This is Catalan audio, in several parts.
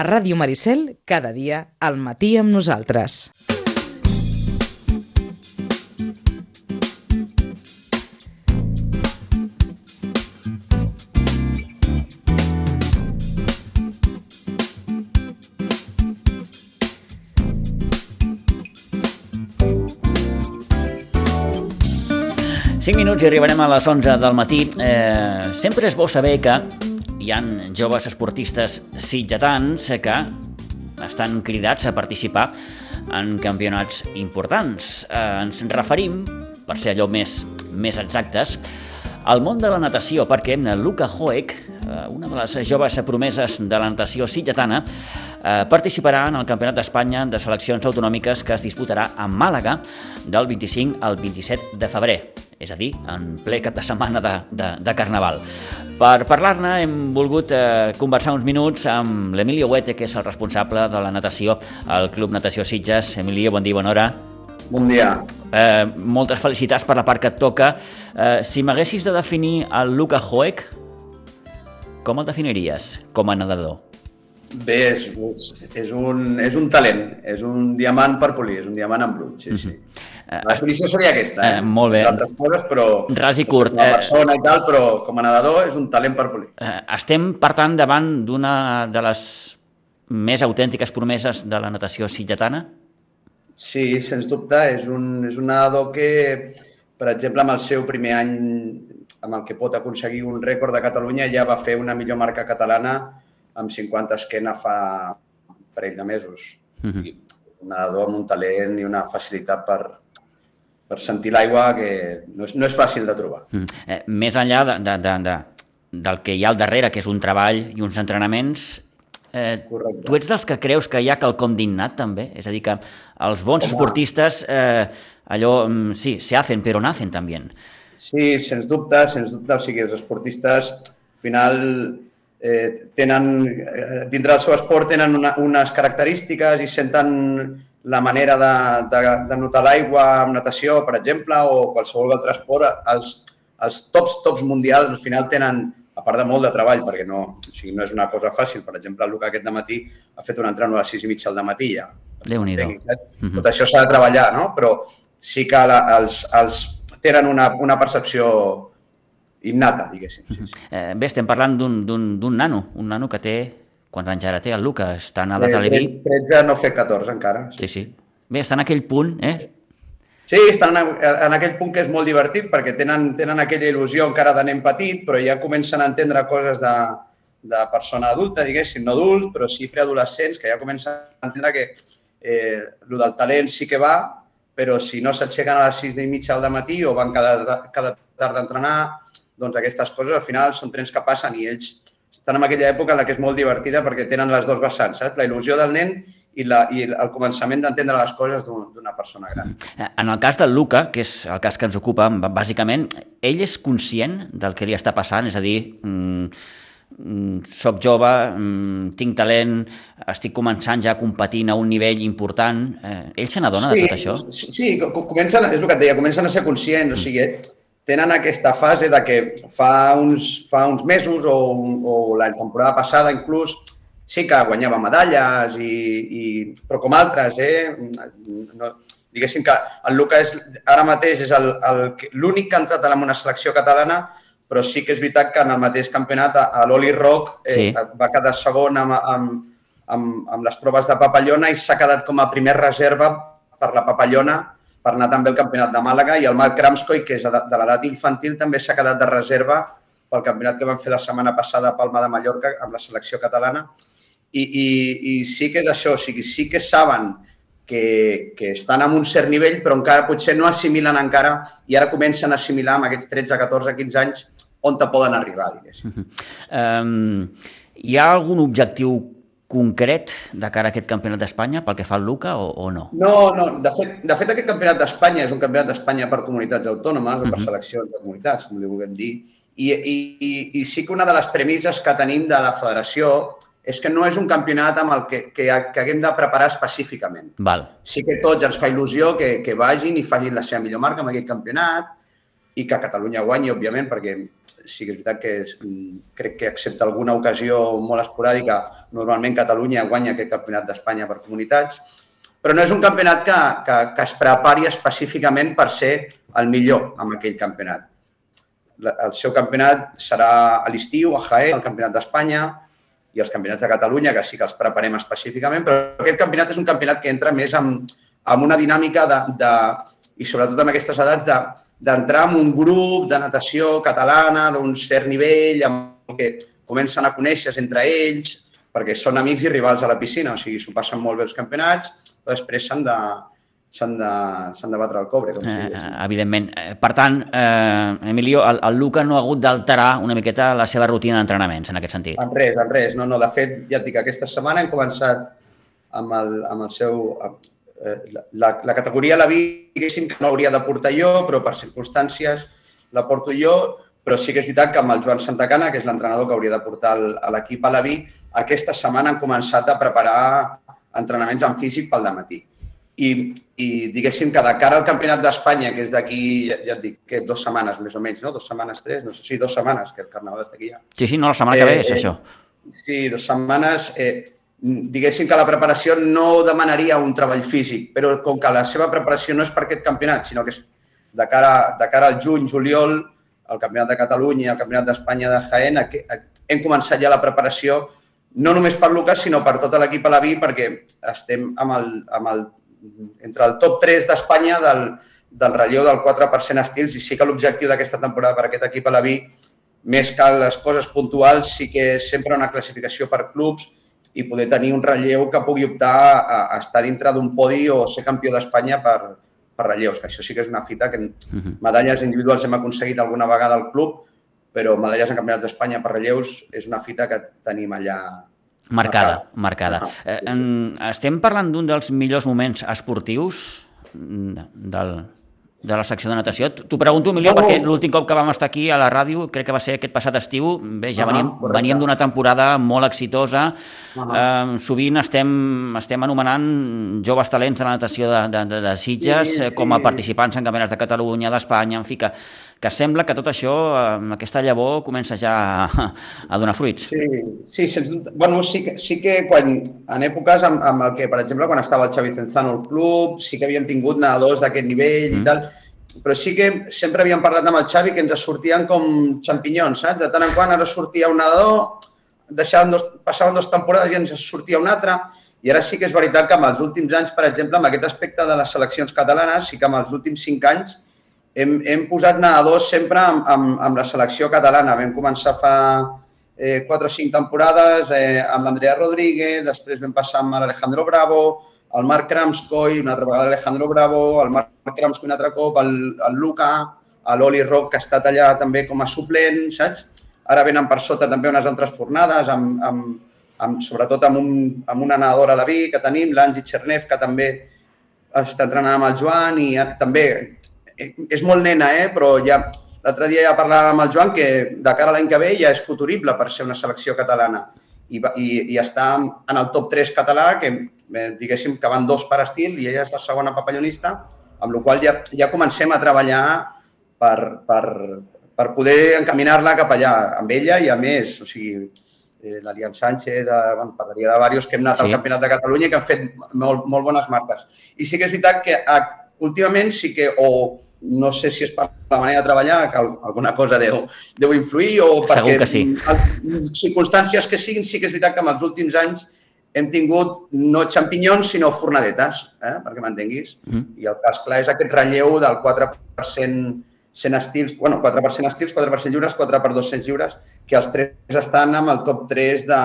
A Ràdio Maricel, cada dia, al matí amb nosaltres. Cinc minuts i arribarem a les 11 del matí. Eh, sempre és bo saber que hi han joves esportistes sitgetans que estan cridats a participar en campionats importants. Eh, ens referim, per ser allò més, més exactes, al món de la natació, perquè Luca Hoek, eh, una de les joves promeses de la natació sitgetana, eh, participarà en el Campionat d'Espanya de seleccions autonòmiques que es disputarà a Màlaga del 25 al 27 de febrer és a dir, en ple cap de setmana de, de, de Carnaval. Per parlar-ne hem volgut eh, conversar uns minuts amb l'Emilio Huete, que és el responsable de la natació al Club Natació Sitges. Emilio, bon dia, bona hora. Bon dia. Eh, moltes felicitats per la part que et toca. Eh, si m'haguessis de definir el Luca Hoek, com el definiries com a nedador? Bé, és, és, és, un, és un talent, és un diamant per polir, és un diamant en brut, sí, sí. La definició seria aquesta, eh? eh molt bé. Altres coses, però... Ras i curt. Com a persona i tal, però com a nedador és un talent per polir. Eh, estem, per tant, davant d'una de les més autèntiques promeses de la natació sitgetana? Sí, sens dubte. És un, és un nedador que, per exemple, amb el seu primer any amb el que pot aconseguir un rècord de Catalunya, ja va fer una millor marca catalana amb 50 esquena fa un parell de mesos. Uh. -huh. I un nedador amb un talent i una facilitat per, per sentir l'aigua que no és, no és fàcil de trobar. Mm. Eh, més enllà de, de, de, de, del que hi ha al darrere, que és un treball i uns entrenaments, eh, tu ets dels que creus que hi ha quelcom d'innat també? És a dir, que els bons Home. esportistes, eh, allò, mm, sí, se hacen, però nacen també. Sí, sens dubte, sens dubte. O sigui, els esportistes, al final, eh, tenen, eh, dintre del seu esport tenen una, unes característiques i senten la manera de, de, de notar l'aigua amb natació, per exemple, o qualsevol altre esport, els, els tops, tops mundials al final tenen, a part de molt de treball, perquè no, o sigui, no és una cosa fàcil. Per exemple, el Luca aquest de matí ha fet un entrenament a les 6 i mitja al matí ja. déu nhi mm -hmm. Tot això s'ha de treballar, no? Però sí que la, els, els tenen una, una percepció innata, diguéssim. Sí, sí. Eh, bé, estem parlant d'un nano, un nano que té Quants anys ara té el Luca? Està a edat aleví? 13, no fer 14 encara. Sí, sí. Bé, està en aquell punt, eh? Sí, estan en, aquell punt que és molt divertit perquè tenen, tenen aquella il·lusió encara de nen petit, però ja comencen a entendre coses de, de persona adulta, diguéssim, no adults, però sí preadolescents, que ja comencen a entendre que eh, el del talent sí que va, però si no s'aixequen a les 6 i mitja al matí o van cada, cada tarda a entrenar, doncs aquestes coses al final són trens que passen i ells estan en aquella època en la que és molt divertida perquè tenen les dues vessants, saps? La il·lusió del nen i, la, i el començament d'entendre les coses d'una persona gran. En el cas del Luca, que és el cas que ens ocupa, bàsicament, ell és conscient del que li està passant? És a dir, mm, mm soc jove, mm, tinc talent, estic començant ja competint a un nivell important. Eh, ell se n'adona sí, de tot això? Sí, sí, comencen, és el que et deia, comencen a ser conscients. Mm. O sigui, tenen aquesta fase de que fa uns, fa uns mesos o, o la temporada passada inclús sí que guanyava medalles, i, i, però com altres, eh? No, diguéssim que el Luca és, ara mateix és l'únic que ha entrat en una selecció catalana, però sí que és veritat que en el mateix campionat a l'Oli Rock eh, sí. va quedar segon amb, amb, amb, amb les proves de papallona i s'ha quedat com a primer reserva per la papallona per anar també al Campionat de Màlaga i el Marc Kramskoi, que és de l'edat infantil, també s'ha quedat de reserva pel campionat que van fer la setmana passada a Palma de Mallorca amb la selecció catalana. I, i, i sí que és això, o sigui, sí que saben que, que estan en un cert nivell, però encara potser no assimilen encara i ara comencen a assimilar amb aquests 13, 14, 15 anys on te poden arribar, diguéssim. Uh -huh. um, hi ha algun objectiu concret de cara a aquest campionat d'Espanya pel que fa al Luca o, o no? No, no. De fet, de fet aquest campionat d'Espanya és un campionat d'Espanya per comunitats autònomes o per uh -huh. seleccions de comunitats, com li vulguem dir. I, i, i, I sí que una de les premisses que tenim de la federació és que no és un campionat amb el que, que, que haguem de preparar específicament. Val. Sí que tots ens fa il·lusió que, que vagin i facin la seva millor marca en aquest campionat i que Catalunya guanyi, òbviament, perquè sí que és veritat que és, crec que excepte alguna ocasió molt esporàdica normalment Catalunya guanya aquest campionat d'Espanya per comunitats, però no és un campionat que, que, que es prepari específicament per ser el millor en aquell campionat. El seu campionat serà a l'estiu, a Jaén, el campionat d'Espanya i els campionats de Catalunya, que sí que els preparem específicament, però aquest campionat és un campionat que entra més amb, amb una dinàmica de, de, i sobretot en aquestes edats d'entrar de, en un grup de natació catalana d'un cert nivell, amb que comencen a conèixer entre ells, perquè són amics i rivals a la piscina, o sigui, s'ho passen molt bé els campionats, però després s'han de, s'han de, de batre el cobre. Com si eh, evidentment. Eh, per tant, eh, Emilio, el, el Luca no ha hagut d'alterar una miqueta la seva rutina d'entrenaments en aquest sentit. En res, en res. No, no, de fet, ja et dic, aquesta setmana hem començat amb el, amb el seu... Eh, la, la categoria la vi, diguéssim, que no hauria de portar jo, però per circumstàncies la porto jo, però sí que és veritat que amb el Joan Santacana, que és l'entrenador que hauria de portar l'equip a la vi, aquesta setmana han començat a preparar entrenaments en físic pel matí. I, i diguéssim que de cara al Campionat d'Espanya, que és d'aquí, ja, ja et dic, que dues setmanes més o menys, no? Dues setmanes, tres, no sé, sí, dues setmanes, que el Carnaval està aquí ja. Sí, sí, no, la setmana eh, que ve és eh, això. Sí, dues setmanes. Eh, diguéssim que la preparació no demanaria un treball físic, però com que la seva preparació no és per aquest campionat, sinó que és de cara, de cara al juny, juliol, el Campionat de Catalunya, el Campionat d'Espanya de Jaén, hem començat ja la preparació no només per Lucas, sinó per tot l'equip a la Vi, perquè estem amb el, amb el, entre el top 3 d'Espanya del, del relleu del 4% estils i sí que l'objectiu d'aquesta temporada per aquest equip a la Vi, més que les coses puntuals, sí que és sempre una classificació per clubs i poder tenir un relleu que pugui optar a, a estar dintre d'un podi o ser campió d'Espanya per, per relleus, que això sí que és una fita que mhm. medalles individuals hem aconseguit alguna vegada al club, però medalles en campionats d'Espanya per relleus és una fita que tenim allà Marcada, marcada. Ah, sí, sí. Eh, estem parlant d'un dels millors moments esportius del, de la secció de natació. T'ho pregunto, millor, no, perquè l'últim cop que vam estar aquí a la ràdio, crec que va ser aquest passat estiu, bé, ja -huh, veníem, veníem d'una temporada molt exitosa, -huh. eh, sovint estem, estem anomenant joves talents de la natació de, de, de, de Sitges sí, sí. com a participants en campionats de Catalunya, d'Espanya, en fi, que, que sembla que tot això, aquesta llavor, comença ja a, a donar fruits. Sí, sí, sens dubte. Bueno, sí que, sí que quan, en èpoques amb, amb el que, per exemple, quan estava el Xavi Cenzano al club, sí que havíem tingut nedadors d'aquest nivell mm. i tal, però sí que sempre havíem parlat amb el Xavi que ens sortien com xampinyons, saps? De tant en quant ara sortia un nedador, deixaven dos, passaven dues temporades i ens sortia un altre, i ara sí que és veritat que en els últims anys, per exemple, amb aquest aspecte de les seleccions catalanes, sí que en els últims cinc anys hem, hem posat nedadors sempre amb, amb, amb la selecció catalana. Vam començar fa eh, quatre o cinc temporades eh, amb l'Andrea Rodríguez, després vam passar amb l'Alejandro Bravo, el Marc Kramskoy, una altra vegada l'Alejandro Bravo, el Marc Kramskoy un altre cop, el, el Luca, l'Oli Rock, que ha estat allà també com a suplent, saps? Ara venen per sota també unes altres fornades, amb, amb, amb, sobretot amb, un, amb una nedadora a la Vi que tenim, l'Angi Chernev, que també està entrenant amb el Joan i també eh, és molt nena, eh? però ja l'altre dia ja parlàvem amb el Joan que de cara a l'any que ve ja és futurible per ser una selecció catalana i, i, i està en el top 3 català, que eh, diguéssim que van dos per estil i ella és la segona papallonista, amb la qual ja, ja comencem a treballar per, per, per poder encaminar-la cap allà, amb ella i a més, o sigui, eh, l'Alian Sánchez, de, bueno, parlaria de diversos que hem anat sí. al Campionat de Catalunya i que han fet molt, molt bones marques. I sí que és veritat que a, últimament sí que o no sé si és per la manera de treballar, que alguna cosa deu, deu influir o perquè Segur que sí. circumstàncies que siguin, sí que és veritat que en els últims anys hem tingut no xampinyons, sinó fornadetes, eh? perquè m'entenguis. Mm. I el cas clar és aquest relleu del 4% 100 estils, bueno, 4% estils, 4% lliures, 4 per 200 lliures, que els tres estan amb el top 3 de,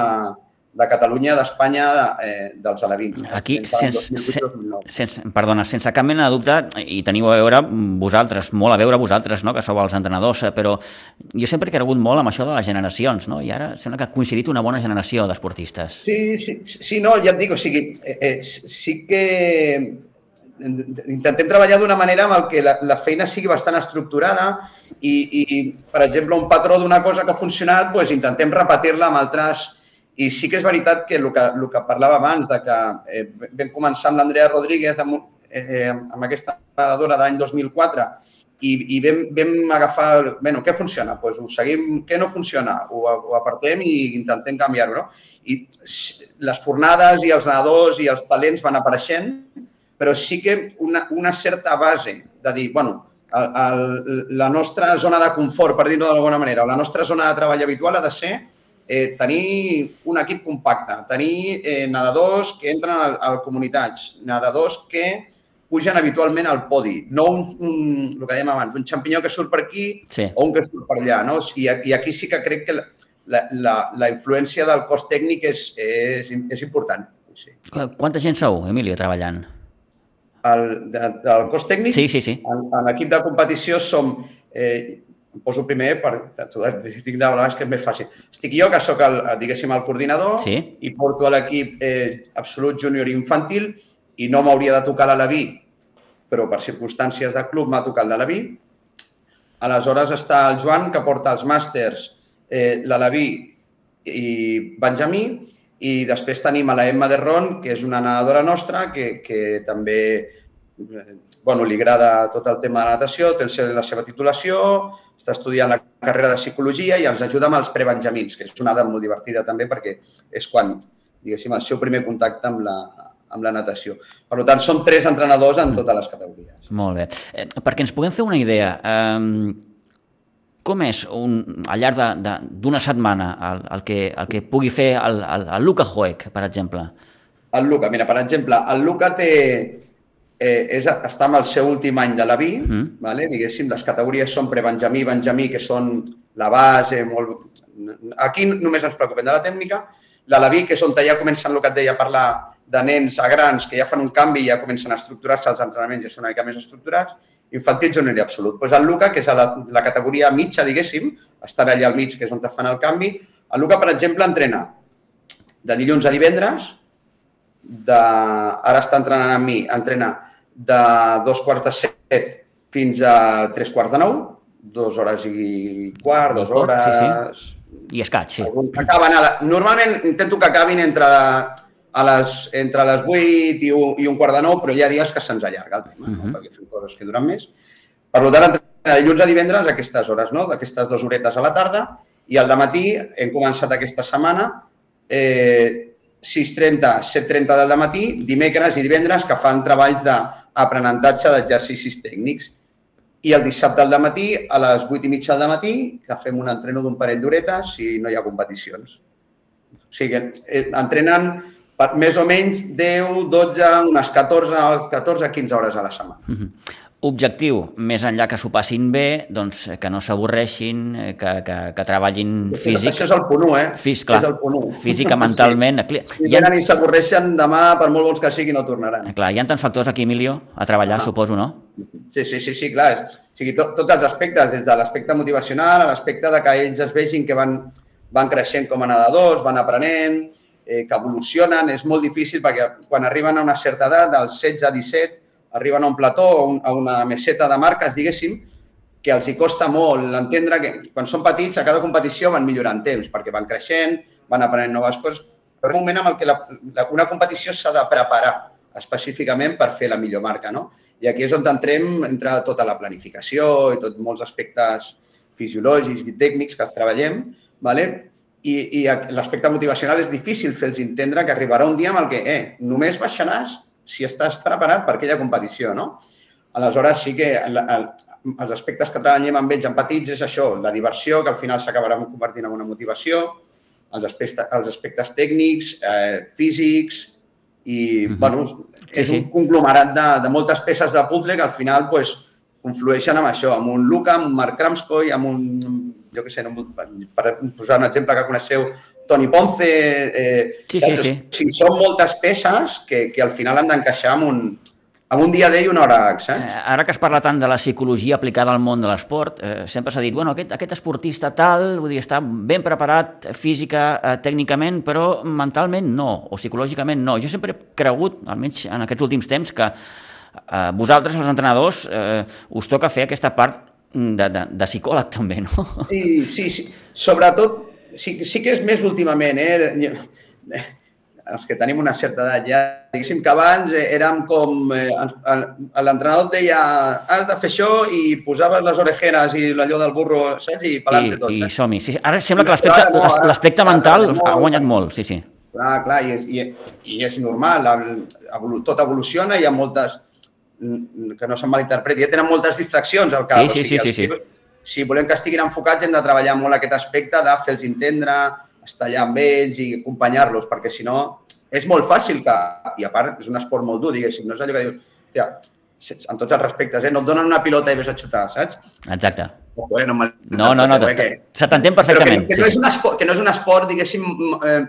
de Catalunya, d'Espanya, eh, dels alevins. Aquí, sense, sense, perdona, sense cap mena de dubte, i teniu a veure vosaltres, molt a veure vosaltres, no? que sou els entrenadors, eh, però jo sempre he cregut molt amb això de les generacions, no? i ara sembla que ha coincidit una bona generació d'esportistes. Sí, sí, sí, no, ja et dic, o sigui, eh, eh, sí que intentem treballar d'una manera amb el que la, la feina sigui bastant estructurada i, i per exemple, un patró d'una cosa que ha funcionat, doncs intentem repetir-la amb altres i sí que és veritat que el que, el que parlava abans, de que eh, vam començar amb l'Andrea Rodríguez amb, eh, amb aquesta nedadora de l'any 2004 i, i vam, vam agafar, bueno, què funciona? Pues ho seguim, què no funciona? Ho, ho apartem i intentem canviar-ho, no? I les fornades i els nedadors i els talents van apareixent, però sí que una, una certa base de dir, bueno, el, el, la nostra zona de confort, per dir-ho d'alguna manera, la nostra zona de treball habitual ha de ser eh, tenir un equip compacte, tenir eh, nedadors que entren al, al comunitats, nedadors que pugen habitualment al podi, no un, un, el que dèiem abans, un xampinyó que surt per aquí sí. o un que surt per allà. No? I, I aquí sí que crec que la, la, la influència del cos tècnic és, és, és important. Sí. Quanta gent sou, Emília, treballant? El, de, del cos tècnic? Sí, sí, sí. En, en l'equip de competició som... Eh, em poso primer per... Dic de vegades que és més fàcil. Estic jo, que sóc, el, diguéssim, el coordinador sí. i porto a l'equip eh, absolut júnior infantil i no m'hauria de tocar l'Alaví, però per circumstàncies de club m'ha tocat l'Alaví. Aleshores està el Joan, que porta els màsters, eh, l'Alaví i Benjamí, i després tenim a la Emma de Ron, que és una nedadora nostra, que, que també eh, bueno, li agrada tot el tema de la natació, té la seva titulació, està estudiant la carrera de psicologia i ens ajuda amb els prebenjamins, que és una edat molt divertida també perquè és quan, diguéssim, el seu primer contacte amb la, amb la natació. Per tant, són tres entrenadors en totes les categories. Molt bé. Eh, perquè ens puguem fer una idea, eh, com és un, al llarg d'una setmana el, el, que, el que pugui fer el, el, el Luca Hoek, per exemple? El Luca, mira, per exemple, el Luca té, eh, és, està en el seu últim any de la vi, mm. vale? diguéssim, les categories són pre-Benjamí i Benjamí, que són la base, molt... aquí només ens preocupem de la tècnica, la Laví, que és on ja comencen el que et deia a parlar de nens a grans que ja fan un canvi i ja comencen a estructurar-se els entrenaments, ja són una mica més estructurats, infantil junior i absolut. Pues el Luca, que és a la, la categoria mitja, diguéssim, estan allà al mig, que és on fan el canvi. El Luca, per exemple, entrena de dilluns a divendres, de, ara està entrenant amb mi, entrena de dos quarts de set fins a tres quarts de nou, dues hores i quart, dues hores... Sí, sí. I escaig, sí. Acaben a la... Normalment intento que acabin entre a les, entre les 8 i un, i un quart de 9, però hi ha dies que se'ns allarga el tema, uh -huh. no? Mhm. perquè fem coses que duren més. Per tant, de dilluns a divendres, aquestes hores, no? d'aquestes dues horetes a la tarda, i al matí hem començat aquesta setmana eh, 6.30, 7.30 del matí, dimecres i divendres, que fan treballs d'aprenentatge d'exercicis tècnics. I el dissabte al matí, a les 8 i mitja del matí, que fem un entreno d'un parell d'horetes si no hi ha competicions. O sigui, eh, entrenen per més o menys 10, 12, unes 14, 14 15 hores a la setmana. Mm -hmm. Objectiu, més enllà que s'ho passin bé, doncs que no s'avorreixin, que, que, que treballin físic. Això és el punt 1, eh? Fís, clar, és el punt 1. Física, mentalment. Sí. Si venen ha... i s'avorreixen demà, per molt bons que siguin, no tornaran. Clar, hi ha tants factors aquí, Emilio, a treballar, ah. suposo, no? Sí, sí, sí, sí clar. O sigui, tot, tots els aspectes, des de l'aspecte motivacional a l'aspecte de que ells es vegin que van, van creixent com a nedadors, van aprenent, eh, que evolucionen, és molt difícil perquè quan arriben a una certa edat, dels 16 a 17, arriben a un plató o un, a una meseta de marques, diguéssim, que els hi costa molt entendre que quan són petits a cada competició van millorant temps perquè van creixent, van aprenent noves coses, però un moment en què la, la, una competició s'ha de preparar específicament per fer la millor marca. No? I aquí és on entrem entre tota la planificació i tots molts aspectes fisiològics i tècnics que els treballem, vale? i, i l'aspecte motivacional és difícil fer-los entendre que arribarà un dia amb el que eh, només baixaràs si estàs preparat per aquella competició, no? Aleshores, sí que el, el, els aspectes que treballem amb ells en petits és això, la diversió, que al final s'acabarà convertint en una motivació, els aspectes, els aspectes tècnics, eh, físics, i, uh -huh. bueno, és sí, sí. un conglomerat de, de moltes peces de puzzle que al final pues, conflueixen amb això, amb un Luca, amb un Marc Kramskoy, amb un jo què sé, no, per posar un exemple que coneixeu, Toni Ponce... Eh, sí, sí, sí. sí. Són moltes peces que, que al final han d'encaixar amb un, amb un dia d'ell una hora saps? Eh, ara que es parla tant de la psicologia aplicada al món de l'esport, eh, sempre s'ha dit, bueno, aquest, aquest esportista tal, vull dir, està ben preparat física, eh, tècnicament, però mentalment no, o psicològicament no. Jo sempre he cregut, almenys en aquests últims temps, que eh, vosaltres, els entrenadors, eh, us toca fer aquesta part de, de, de psicòleg també, no? Sí, sí, sí. Sobretot, sí, sí que és més últimament, eh? els que tenim una certa edat ja, diguéssim que abans eh, érem com... Eh, L'entrenador et deia has de fer això i posaves les orejeres i l'allò del burro, saps? I pelante tot, I, saps? i som-hi. Sí, sí. Ara sembla que l'aspecte no, mental ha guanyat molt, sí, sí. Clar, clar, i és, i, i és normal, tot evoluciona, hi ha moltes, que no se'n malinterpreti, ja tenen moltes distraccions al cap. Sí, sí, sí, sí, els- Si volem que estiguin enfocats hem de treballar molt aquest aspecte de fer-los entendre, estar allà amb ells i acompanyar-los, perquè si no és molt fàcil que, i a part és un esport molt dur, diguéssim, no és allò que dius, hòstia, amb tots els respectes, eh? no et donen una pilota i ves a xutar, saps? Exacte. Ojo, eh? no, No, no, no, se t'entén però que, perfectament. que, no és un esport, que no és un esport, diguéssim, eh,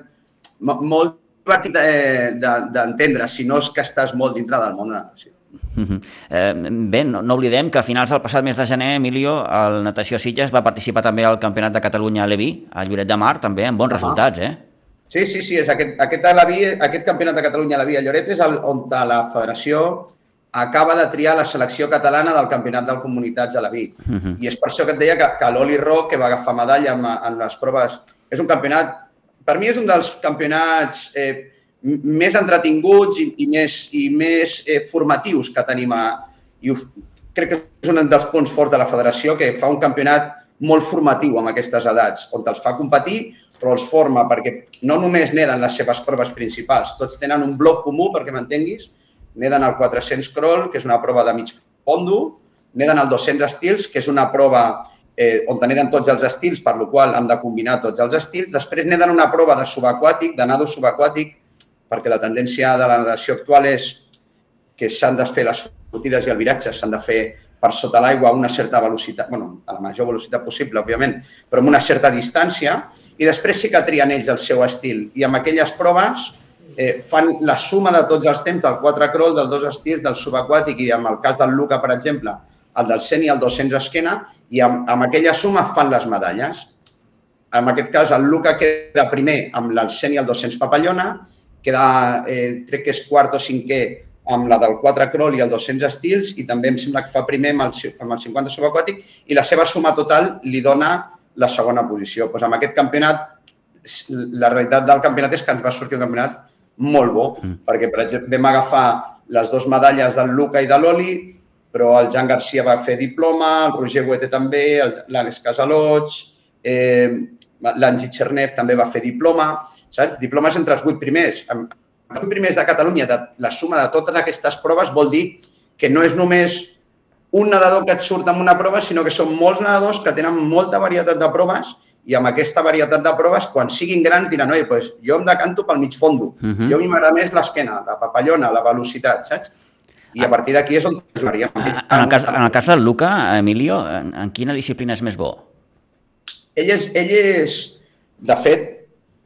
molt divertit eh, de- d'entendre, si no és que estàs molt dintre del món de la natació. Mhm. Eh, bé, no, no oblidem que a finals del passat mes de gener, Emilio, el Natació Sitges va participar també al Campionat de Catalunya a Leví, a Lloret de Mar, també amb bons resultats, eh? Sí, sí, sí, és aquest, aquest, a la via, aquest campionat de Catalunya a la Via Lloret és el, on la federació acaba de triar la selecció catalana del campionat de comunitats a la Vi. Mhm. I és per això que et deia que, que l'Oli Roc, que va agafar medalla en, en les proves, és un campionat, per mi és un dels campionats eh, més entretinguts i, i més, i més eh, formatius que tenim a... I ho, crec que és un dels punts forts de la federació, que fa un campionat molt formatiu amb aquestes edats, on els fa competir, però els forma perquè no només neden les seves proves principals, tots tenen un bloc comú, perquè m'entenguis, neden el 400 crawl, que és una prova de mig fondo, neden el 200 estils, que és una prova eh, on neden tots els estils, per la qual han de combinar tots els estils. Després neden una prova de subaquàtic, de nado subaquàtic, perquè la tendència de la natació actual és que s'han de fer les sortides i el viratge s'han de fer per sota l'aigua a una certa velocitat, bueno, a la major velocitat possible, òbviament, però amb una certa distància, i després sí que trien ells el seu estil. I amb aquelles proves eh, fan la suma de tots els temps del 4 crawl, del 2 estils, del subaquàtic i en el cas del Luca, per exemple, el del 100 i el 200 esquena, i amb, amb aquella suma fan les medalles. En aquest cas, el Luca queda primer amb el 100 i el 200 papallona, queda, eh, crec que és quart o cinquè amb la del 4 crawl i el 200 estils i també em sembla que fa primer amb el, amb el 50 subaquàtic i la seva suma total li dona la segona posició. Pues amb aquest campionat, la realitat del campionat és que ens va sortir un campionat molt bo, mm. perquè per exemple vam agafar les dues medalles del Luca i de l'Oli, però el Jan Garcia va fer diploma, el Roger Guete també, l'Àlex Casaloig, eh, l'Angi Chernev també va fer diploma, saps? Diplomes entre els vuit primers. Amb els vuit primers de Catalunya, de, la suma de totes aquestes proves vol dir que no és només un nedador que et surt amb una prova, sinó que són molts nedadors que tenen molta varietat de proves i amb aquesta varietat de proves, quan siguin grans, diran, oi, pues, jo em decanto pel mig fondo. Uh Mhm. -huh. Jo a mi m'agrada més l'esquena, la papallona, la velocitat, saps? I a partir d'aquí és on jugaríem. En el, cas, en el cas del Luca, Emilio, en, en quina disciplina és més bo? Ell és, ell és, de fet,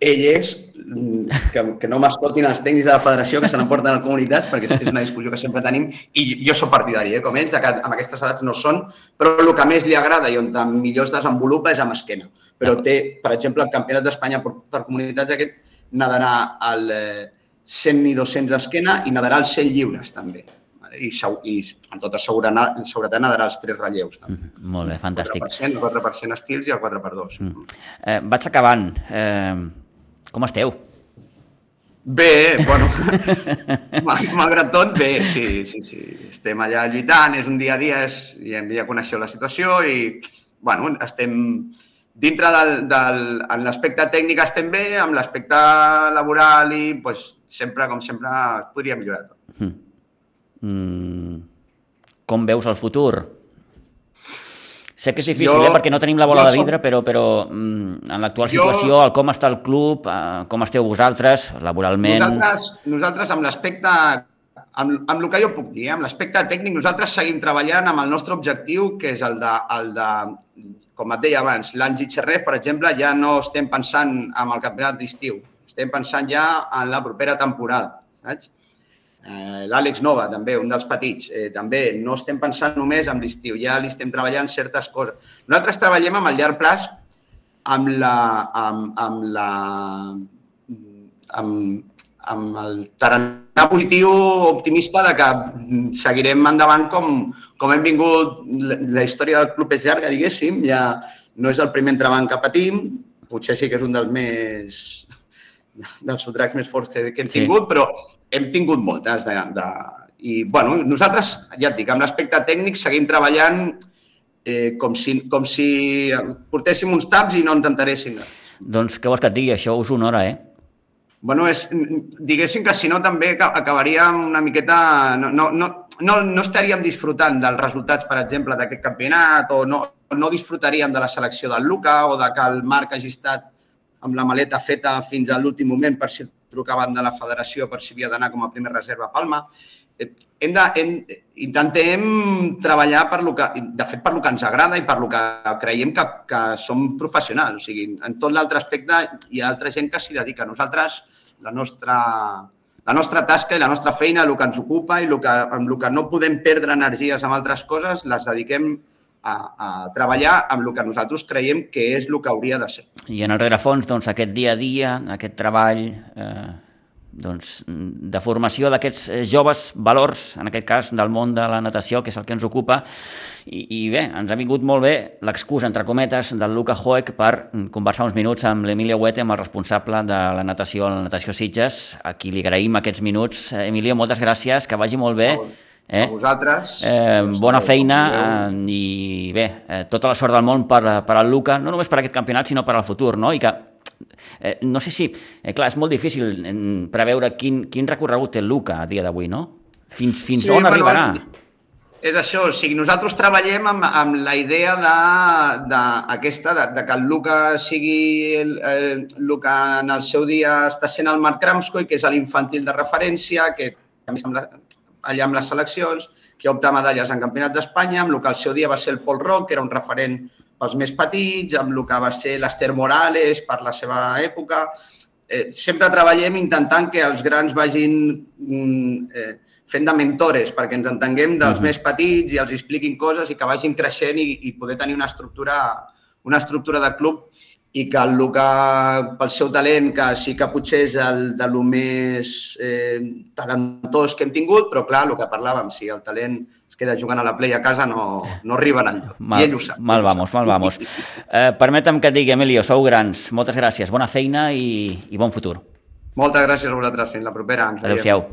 ell és, mm, que, que no m'escoltin els tècnics de la federació que se n'emporten a comunitats, perquè és una discussió que sempre tenim, i jo sóc partidari, eh, com ells, de que amb aquestes edats no són, però el que més li agrada i on millor es desenvolupa és amb esquena. Però té, per exemple, el Campionat d'Espanya per, per comunitats aquest nadarà el eh, 100 i 200 esquena i nadarà els 100 lliures, també. I, i amb tota seguretat, seguretat nadarà els tres relleus, també. Molt bé, fantàstic. 4%, el 4% estils i el 4x2. Mm. Eh, vaig acabant. Eh, com esteu? Bé, bueno, mal- malgrat tot, bé, sí, sí, sí. Estem allà lluitant, és un dia a dia, és, ja, ja coneixeu la situació i, bueno, estem dintre del, del, en l'aspecte tècnic estem bé, amb l'aspecte laboral i, pues, sempre, com sempre, podria millorar tot. Mm, com veus el futur? Sé que és difícil, Jo- eh, perquè no tenim la bola de vidre, però, però mm, en l'actual Jo- situació, el com està el club, eh, com esteu vosaltres, laboralment... Nosaltres, nosaltres amb l'aspecte, amb, amb el que jo puc dir, eh, amb l'aspecte tècnic, nosaltres seguim treballant amb el nostre objectiu, que és el de, el de com et deia abans, l'Angi Xerref, per exemple, ja no estem pensant en el campionat d'estiu, estem pensant ja en la propera temporada, saps? Eh, L'Àlex Nova, també, un dels petits, eh, també no estem pensant només en l'estiu, ja li estem treballant certes coses. Nosaltres treballem amb el llarg plaç amb la, amb, amb la, amb, amb el tarannà positiu optimista de que seguirem endavant com, com hem vingut. La, la història del club és llarga, diguéssim, ja no és el primer entrebanc que patim, potser sí que és un dels més dels sotracs més forts que, que hem sí. tingut, però hem tingut moltes de, de... I, bueno, nosaltres, ja et dic, amb l'aspecte tècnic seguim treballant eh, com, si, com si portéssim uns taps i no ens enteressin. Doncs què vols que et digui? Això us honora, eh? Bueno, és, diguéssim que si no també acabaríem una miqueta... No, no, no, no, no estaríem disfrutant dels resultats, per exemple, d'aquest campionat o no, no disfrutaríem de la selecció del Luca o de que el Marc hagi estat amb la maleta feta fins a l'últim moment per si trucaven de la federació per si havia d'anar com a primer reserva a Palma. Eh, hem de, hem, intentem treballar per lo que, de fet, per lo que ens agrada i per lo que creiem que, que som professionals. O sigui, en tot l'altre aspecte hi ha altra gent que s'hi dedica. Nosaltres, la nostra, la nostra tasca i la nostra feina, el que ens ocupa i el que, amb el que no podem perdre energies amb altres coses, les dediquem a, a treballar amb el que nosaltres creiem que és el que hauria de ser. I en el rerefons, doncs, aquest dia a dia, aquest treball eh, doncs, de formació d'aquests eh, joves valors, en aquest cas del món de la natació, que és el que ens ocupa, i, i bé, ens ha vingut molt bé l'excusa, entre cometes, del Luca Hoek per conversar uns minuts amb l'Emilio Huete, amb el responsable de la natació, la natació Sitges, a qui li agraïm aquests minuts. Eh, Emilio, moltes gràcies, que vagi molt bé. Eh? A vosaltres. Eh, bona feina eh, i bé, eh, tota la sort del món per, per al Luca, no només per aquest campionat, sinó per al futur, no? I que Eh, no sé si... Eh, clar, és molt difícil preveure quin, quin recorregut té el Luca a dia d'avui, no? Fins, fins sí, on bueno, arribarà? És això, o sigui, nosaltres treballem amb, amb la idea de, de, aquesta, de, de que el Luca sigui el, el, el que en el seu dia està sent el Marc Kramskoy, que és l'infantil de referència, que també està allà amb les seleccions, que opta medalles en campionats d'Espanya, amb el que al seu dia va ser el Pol Rock, que era un referent pels més petits, amb el que va ser l'Ester Morales per la seva època. Eh, sempre treballem intentant que els grans vagin mm, eh, fent de mentores perquè ens entenguem dels uh -huh. més petits i els expliquin coses i que vagin creixent i, i poder tenir una estructura, una estructura de club i que el Luca, pel seu talent, que sí que potser és el de lo més eh, talentós que hem tingut, però clar, el que parlàvem, si el talent queda jugant a la play a casa no, no arriben enlloc. Mal, I ell ho sap. Mal vamos, mal vamos. Eh, permetem que et digui, Emilio, sou grans. Moltes gràcies, bona feina i, i bon futur. Moltes gràcies a vosaltres. Fins la propera. Adéu-siau.